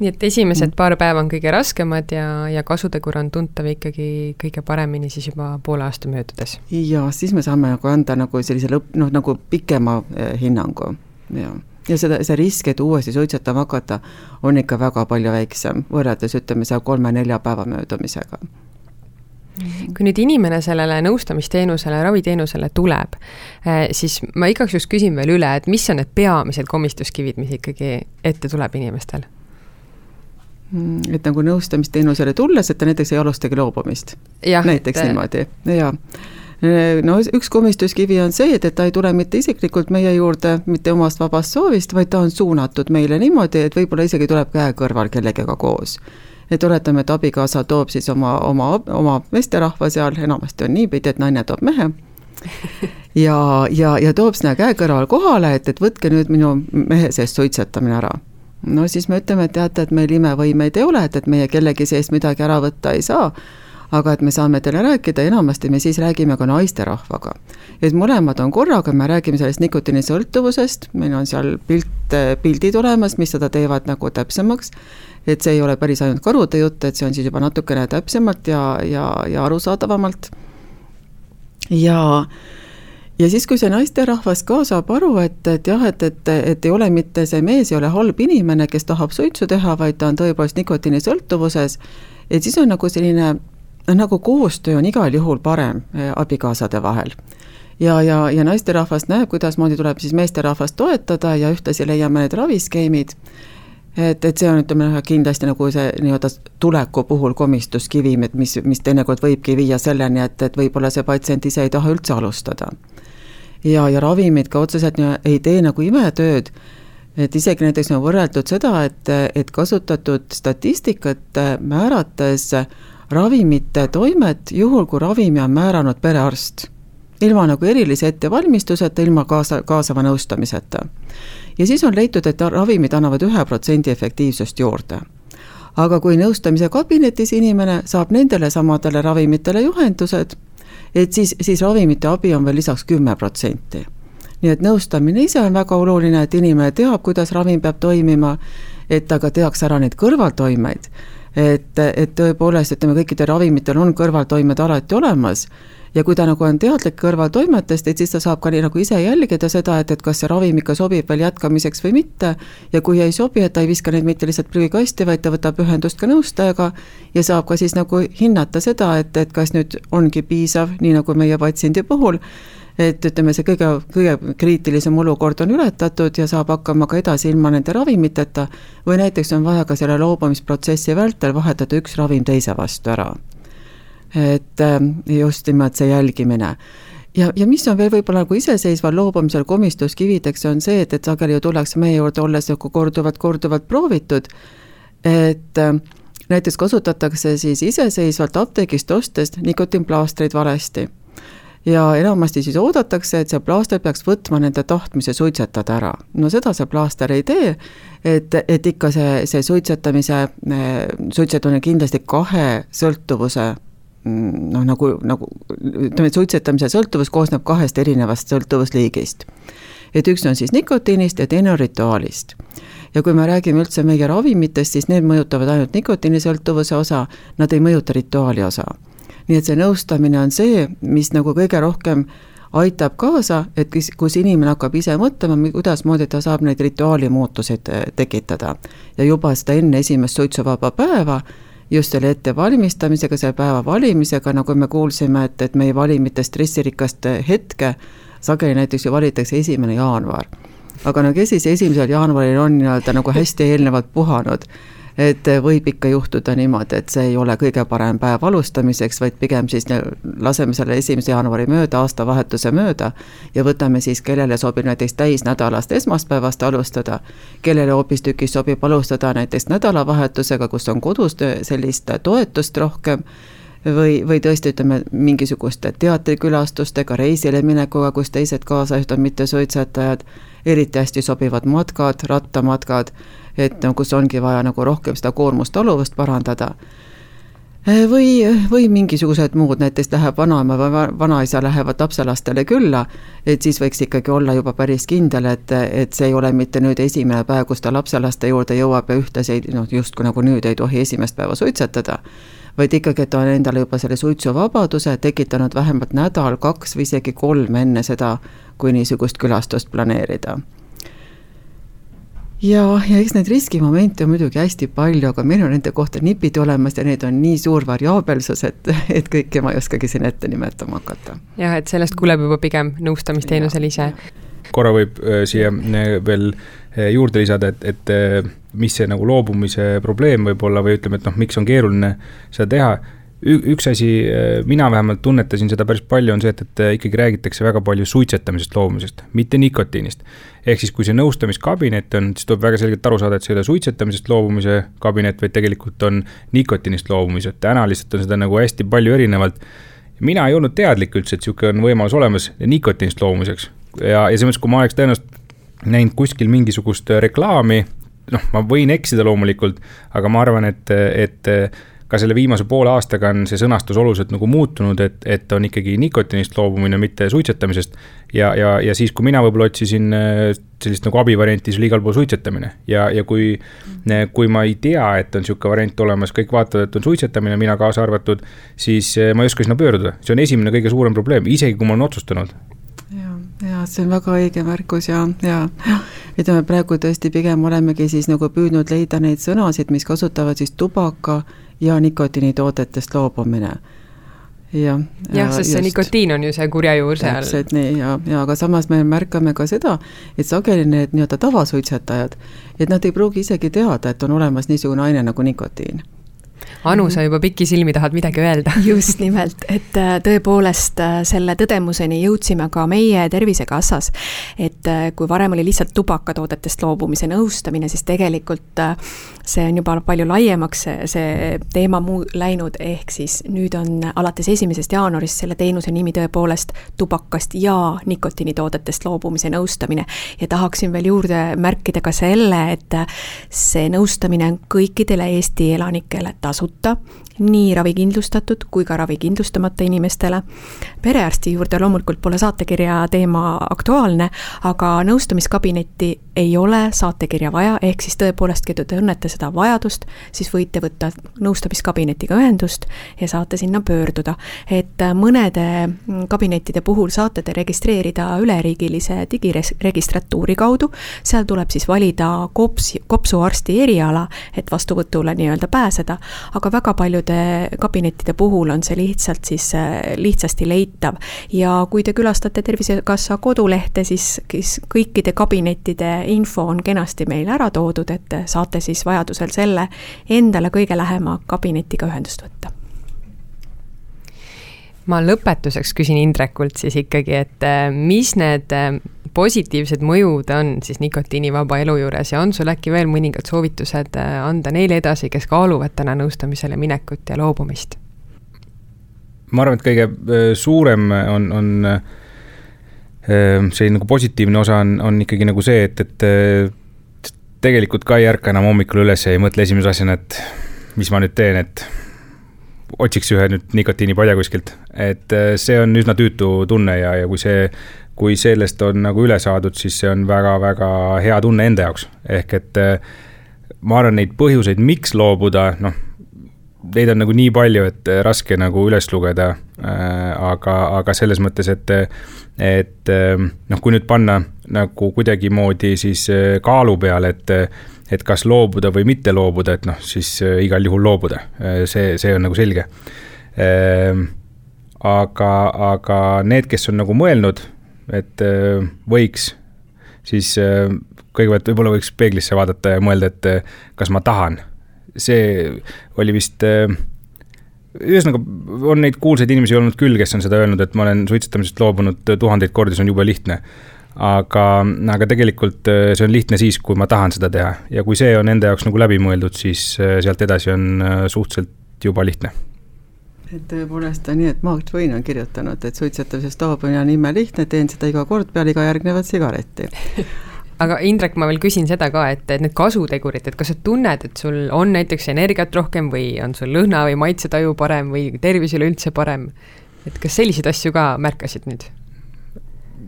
nii et esimesed mm. paar päeva on kõige raskemad ja, ja kasutegur on tuntav ikkagi kõige paremini siis juba poole aasta möödudes. ja siis me saame nagu anda nagu sellise lõpp, noh nagu pikema eh, hinnangu, jah ja seda, see risk, et uuesti suitsetama hakata, on ikka väga palju väiksem, võrreldes ütleme seal kolme-nelja päeva möödumisega mhm. kui nüüd inimene sellele nõustamisteenusele, raviteenusele tuleb, eh, siis ma igaks juhuks küsin veel üle, et mis on need peamised komistuskivid, mis ikkagi ette tuleb inimestel? Mm, et nagu nõustamisteenusele tulles, et ta näiteks ei alustagi loobumist. näiteks et... niimoodi, jaa no üks komistuskivi on see, et, et ta ei tule mitte isiklikult meie juurde mitte omast vabast soovist, vaid ta on suunatud meile niimoodi, et võib-olla isegi tuleb käe kõrval kellegagi koos. et oletame, et abikaasa toob siis oma, oma, oma meesterahva seal, enamasti on niipidi, et naine toob mehe ja, ja, ja toob sinna käe kõrval kohale, et, et võtke nüüd minu mehe seest suitsetamine ära no siis me ütleme, et teate, et meil imevõimeid ei ole, et, et meie kellegi seest midagi ära võtta ei saa, aga et me saame teile rääkida, enamasti me siis räägime ka naisterahvaga. et mõlemad on korraga, me räägime sellest nikotiinisõltuvusest, meil on seal pilt, pildid olemas, mis seda teevad nagu täpsemaks, et see ei ole päris ainult karude jutt, et see on siis juba natukene täpsemalt ja, ja, ja arusaadavamalt. ja ja siis, kui see naisterahvas ka saab aru, et, et jah, et, et, et ei ole mitte see mees ei ole halb inimene, kes tahab suitsu teha, vaid ta on tõepoolest nikotiinisõltuvuses, et siis on nagu selline noh, nagu koostöö on igal juhul parem eh, abikaasade vahel ja, ja, ja naisterahvas näeb, kuidasmoodi tuleb siis meesterahvast toetada ja ühtlasi leiame need raviskeemid et, et see on, ütleme kindlasti nagu see nii-öelda tuleku puhul komistuskivi, mis, mis teinekord võibki viia selleni, et, et võib-olla see patsient ise ei taha üldse alustada. Ja, ja ravimid ka otseselt ei tee nagu imetööd, et isegi näiteks on võrreldud seda, et, et kasutatud statistikat määrates ravimite toimet, juhul kui ravimi on määranud perearst ilma nagu erilise ettevalmistuseta, ilma kaasa, kaasava nõustamiseta. ja siis on leitud, et ravimid annavad ühe protsendi efektiivsust juurde. aga kui nõustamise kabinetis inimene saab nendele samadele ravimitele juhendused, et siis, siis ravimite abi on veel lisaks kümme protsenti. nii et nõustamine ise on väga oluline, et inimene teab, kuidas ravim peab toimima, et ta ka teaks ära neid kõrvaltoimeid et, et tõepoolest, ütleme, kõikidel ravimitel on kõrvaltoimed alati olemas ja kui ta nagu on teadlik kõrvaltoimetest, et siis ta saab ka nii nagu ise jälgida seda, et, et kas see ravim ikka sobib veel jätkamiseks või mitte. ja kui ei sobi, et ta ei viska neid mitte lihtsalt prügikasti, vaid ta võtab ühendust ka nõustajaga ja saab ka siis nagu hinnata seda, et, et kas nüüd ongi piisav, nii nagu meie patsiendi puhul. Et ütleme, see kõige, kõige kriitilisem olukord on ületatud ja saab hakkama ka edasi ilma nende ravimiteta. Või näiteks on vaja ka selle loobumisprotsessi vältel vahetada üks ravim teise vastu ära et ähm, just nimelt see jälgimine ja, ja mis on veel võib-olla nagu iseseisval loobumisel komistuskivideks, on see, et, et sageli ju tullakse meie juurde, olles nagu korduvalt-korduvalt proovitud, et äh, näiteks kasutatakse siis iseseisvalt apteegist ostes nikotiinplaastreid valesti. ja enamasti siis oodatakse, et see plaaster peaks võtma nende tahtmise suitsetada ära. no seda see plaaster ei tee, et, et ikka see, see suitsetamise, äh, suitsetamine kindlasti kahe sõltuvuse noh, nagu, nagu ütleme, et suitsetamise sõltuvus koosneb kahest erinevast sõltuvusliigist. et üks on siis nikotiinist ja teine on rituaalist. ja kui me räägime üldse meie ravimitest, siis need mõjutavad ainult nikotiinisõltuvuse osa, nad ei mõjuta rituaali osa. nii et see nõustamine on see, mis nagu kõige rohkem aitab kaasa, et kus, kus inimene hakkab ise mõtlema, kuidasmoodi ta saab neid rituaali muutuseid tekitada. ja juba seda enne esimest suitsuvaba päeva just selle ettevalmistamisega, selle päeva valimisega, nagu me kuulsime, et, et me ei vali mitte stressirikast hetke, sageli näiteks ju valitakse esimene jaanuar. aga no kes siis esimesel jaanuaril on nii-öelda nagu hästi eelnevalt puhanud et võib ikka juhtuda niimoodi, et see ei ole kõige parem päev alustamiseks, vaid pigem siis laseme selle esimese jaanuari mööda, aastavahetuse mööda ja võtame siis, kellele sobib näiteks täisnädalast esmaspäevast alustada, kellele hoopistükkis sobib alustada näiteks nädalavahetusega, kus on kodus sellist toetust rohkem või, või tõesti ütleme, mingisuguste teatrikülastustega, reisile minekuga, kus teised kaasajad on mittesuitsetajad, eriti hästi sobivad matkad, rattamatkad et no kus ongi vaja nagu rohkem seda koormustaluvust parandada. või, või mingisugused muud, näiteks läheb vanaema või vanaisa lähevad lapselastele külla, et siis võiks ikkagi olla juba päris kindel, et, et see ei ole mitte nüüd esimene päev, kus ta lapselaste juurde jõuab ja ühtlasi noh, justkui nagu nüüd ei tohi esimest päeva suitsetada vaid ikkagi, et ta on endale juba selle suitsuvabaduse tekitanud vähemalt nädal, kaks või isegi kolm enne seda, kui niisugust külastust planeerida ja, ja eks neid riskimomente on muidugi hästi palju, aga meil on nende kohta nipid olemas ja neid on nii suur variaabelsus, et, et kõike ma ei oskagi siin ette nimetama hakata. jah, et sellest kuuleb juba pigem nõustamisteenusel ise. korra võib äh, siia äh, veel äh, juurde lisada, et, et mis see nagu loobumise probleem võib olla või ütleme, et noh, miks on keeruline seda teha üks asi, äh, mina vähemalt tunnetasin seda päris palju, on see, et, et äh, ikkagi räägitakse väga palju suitsetamisest loobumisest, mitte nikotiinist. ehk siis, kui see nõustamiskabinet on, siis tuleb väga selgelt aru saada, et see ei ole suitsetamisest loobumise kabinet, vaid tegelikult on nikotiinist loobumise, et täna lihtsalt on seda nagu hästi palju erinevalt. mina ei olnud teadlik üldse, et niisugune on võimalus olemas nikotiinist loobumiseks ja, ja selles mõttes, kui ma oleks tõenäoliselt näinud kuskil mingisugust reklaami, noh, ma võin eksida loomulikult, aga ma arvan, et, et ka selle viimase poole aastaga on see sõnastus oluliselt nagu muutunud, et, et on ikkagi nikotiinist loobumine, mitte suitsetamisest. ja, ja, ja siis, kui mina võib-olla otsisin äh, sellist nagu abivarianti, siis oli igal pool suitsetamine. Ja, ja kui, äh, kui ma ei tea, et on niisugune variant olemas, kõik vaatavad, et on suitsetamine, mina kaasa arvatud, siis äh, ma ei oska sinna pöörduda, see on esimene kõige suurem probleem, isegi kui ma olen otsustanud. Ja, ja see on väga õige märkus ja, ja ütleme praegu tõesti pigem olemegi siis nagu püüdnud leida neid sõnasid, mis kasutavad siis tubaka ja nikotiinitoodetest loobumine. jah. jah, sest see nikotiin on ju see kurja juur seal. täpselt nii ja, ja aga samas me märkame ka seda, et sageli need nii-öelda tavasuitsetajad, et nad ei pruugi isegi teada, et on olemas niisugune aine nagu nikotiin Anu, sa juba pikisilmi tahad midagi öelda. <laughs> just nimelt, et äh, tõepoolest äh, selle tõdemuseni jõudsime ka meie Tervisekassas. et äh, kui varem oli lihtsalt tubakatoodetest loobumise nõustamine, siis tegelikult see on juba palju laiemaks, see, see teema muu läinud, ehk siis nüüd on alates esimesest jaanuarist selle teenuse nimi tõepoolest tubakast ja nikotiinitoodetest loobumise nõustamine. ja tahaksin veel juurde märkida ka selle, et see nõustamine on kõikidele Eesti elanikele tasuta nii ravikindlustatud kui ka ravikindlustamata inimestele. perearsti juurde loomulikult pole saatekirja teema aktuaalne, aga nõustamiskabinetti ei ole saatekirja vaja, ehk siis tõepoolest, kui te tunnete seda vajadust, siis võite võtta nõustamiskabinetiga ühendust ja saate sinna pöörduda. et mõnede kabinettide puhul saate te registreerida üleriigilise digiregistratuuri kaudu, seal tuleb siis valida kops, kopsuarsti eriala, et vastuvõtule nii-öelda pääseda, aga väga paljud paljude kabinettide puhul on see lihtsalt siis äh, lihtsasti leitav. ja kui te külastate Tervisekassa kodulehte, siis, siis kõikide kabinettide info on kenasti meil ära toodud, et saate siis vajadusel selle endale kõige lähema kabinetiga ühendust võtta ma lõpetuseks küsin Indrekult siis ikkagi, et äh, mis need äh, positiivsed mõjud on siis nikotiinivaba elu juures ja on sul äkki veel mõningad soovitused äh, anda neile edasi, kes kaaluvad täna nõustamisele minekut ja loobumist? ma arvan, et kõige suurem on, on see nagu positiivne osa on, on ikkagi nagu see, et, et tegelikult ka ei ärka enam hommikul üles ja ei mõtle esimese asjana, et mis ma nüüd teen, et otsiks ühe nüüd nikotiinipalja kuskilt. et äh, see on üsna tüütu tunne ja, ja kui see, kui sellest on nagu üle saadud, siis see on väga-väga hea tunne enda jaoks. ehk et äh, ma arvan, neid põhjuseid, miks loobuda, noh, neid on nagu nii palju, et äh, raske nagu üles lugeda. aga, aga selles mõttes, et, et noh, kui nüüd panna nagu kuidagimoodi siis kaalu peale, et et kas loobuda või mitte loobuda, et noh, siis äh, igal juhul loobuda, äh, see, see on nagu selge. Ehm, aga, aga need, kes on nagu mõelnud, et äh, võiks, siis kõigepealt võib-olla võiks peeglisse vaadata ja mõelda, et kas ma tahan. see oli vist ühesõnaga, on neid kuulsaid inimesi olnud küll, kes on seda öelnud, et ma olen suitsetamisest loobunud tuhandeid kordi, see on jube lihtne aga, aga tegelikult äh, see on lihtne siis, kui ma tahan seda teha ja kui see on enda jaoks nagu läbimõeldud, siis äh, sealt edasi on äh, suhteliselt juba lihtne et tõepoolest on nii, et Mark Twain on kirjutanud, et suitsetamisest loobumine on imelihtne, teen seda iga kord peale iga järgnevat sigaretti <laughs> aga Indrek, ma veel küsin seda ka, et, et need kasutegurid, et kas sa tunned, et sul on näiteks energiat rohkem või on sul lõhna või maitsetaju parem või tervis üleüldse parem? et kas selliseid asju ka märkasid nüüd?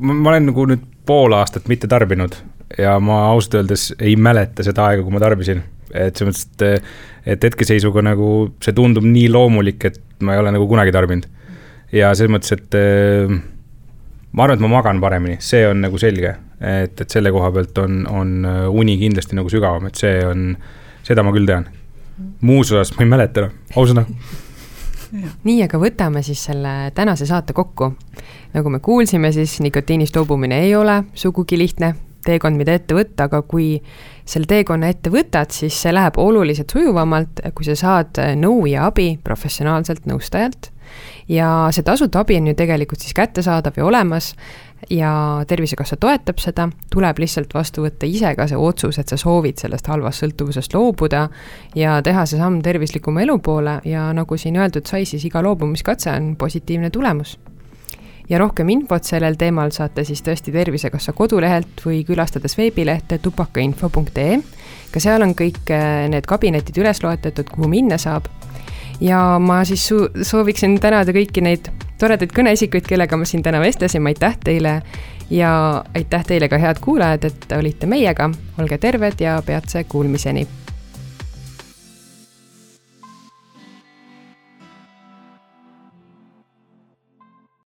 Ma olen nagu nüüd pool aastat mitte tarbinud ja ma ausalt öeldes ei mäleta seda aega, kui ma tarbisin. et selles mõttes, et, et hetkeseisuga nagu see tundub nii loomulik, et ma ei ole nagu kunagi tarbinud. ja selles mõttes, et eh, ma arvan, et ma magan paremini, see on nagu selge. et, et selle koha pealt on, on uni kindlasti nagu sügavam, et see on, seda ma küll tean. muus osas ma ei mäleta enam, ausõna nii, aga võtame siis selle tänase saate kokku. nagu me kuulsime, siis nikotiinist loobumine ei ole sugugi lihtne teekond, mida ette võtta, aga kui selle teekonna ette võtad, siis see läheb oluliselt sujuvamalt, kui sa saad nõu ja abi professionaalselt nõustajalt. Ja see tasuta abi on ju tegelikult siis kättesaadav ja olemas ja Tervisekassa toetab seda, tuleb lihtsalt vastu võtta ise ka see otsus, et sa soovid sellest halvast sõltuvusest loobuda ja teha see samm tervislikuma elu poole ja nagu siin öeldud sai, siis iga loobumiskatse on positiivne tulemus. ja rohkem infot sellel teemal saate siis tõesti Tervisekassa kodulehelt või külastades veebilehte tubakainfo.ee. ka seal on kõik eh, need kabinetid üles loetletud, kuhu minna saab ja ma siis sooviksin tänada kõiki neid toredaid kõneisikuid, kellega ma siin täna vestlesime, aitäh teile. ja aitäh teile ka, head kuulajad, et olite meiega, olge terved ja peatse kuulmiseni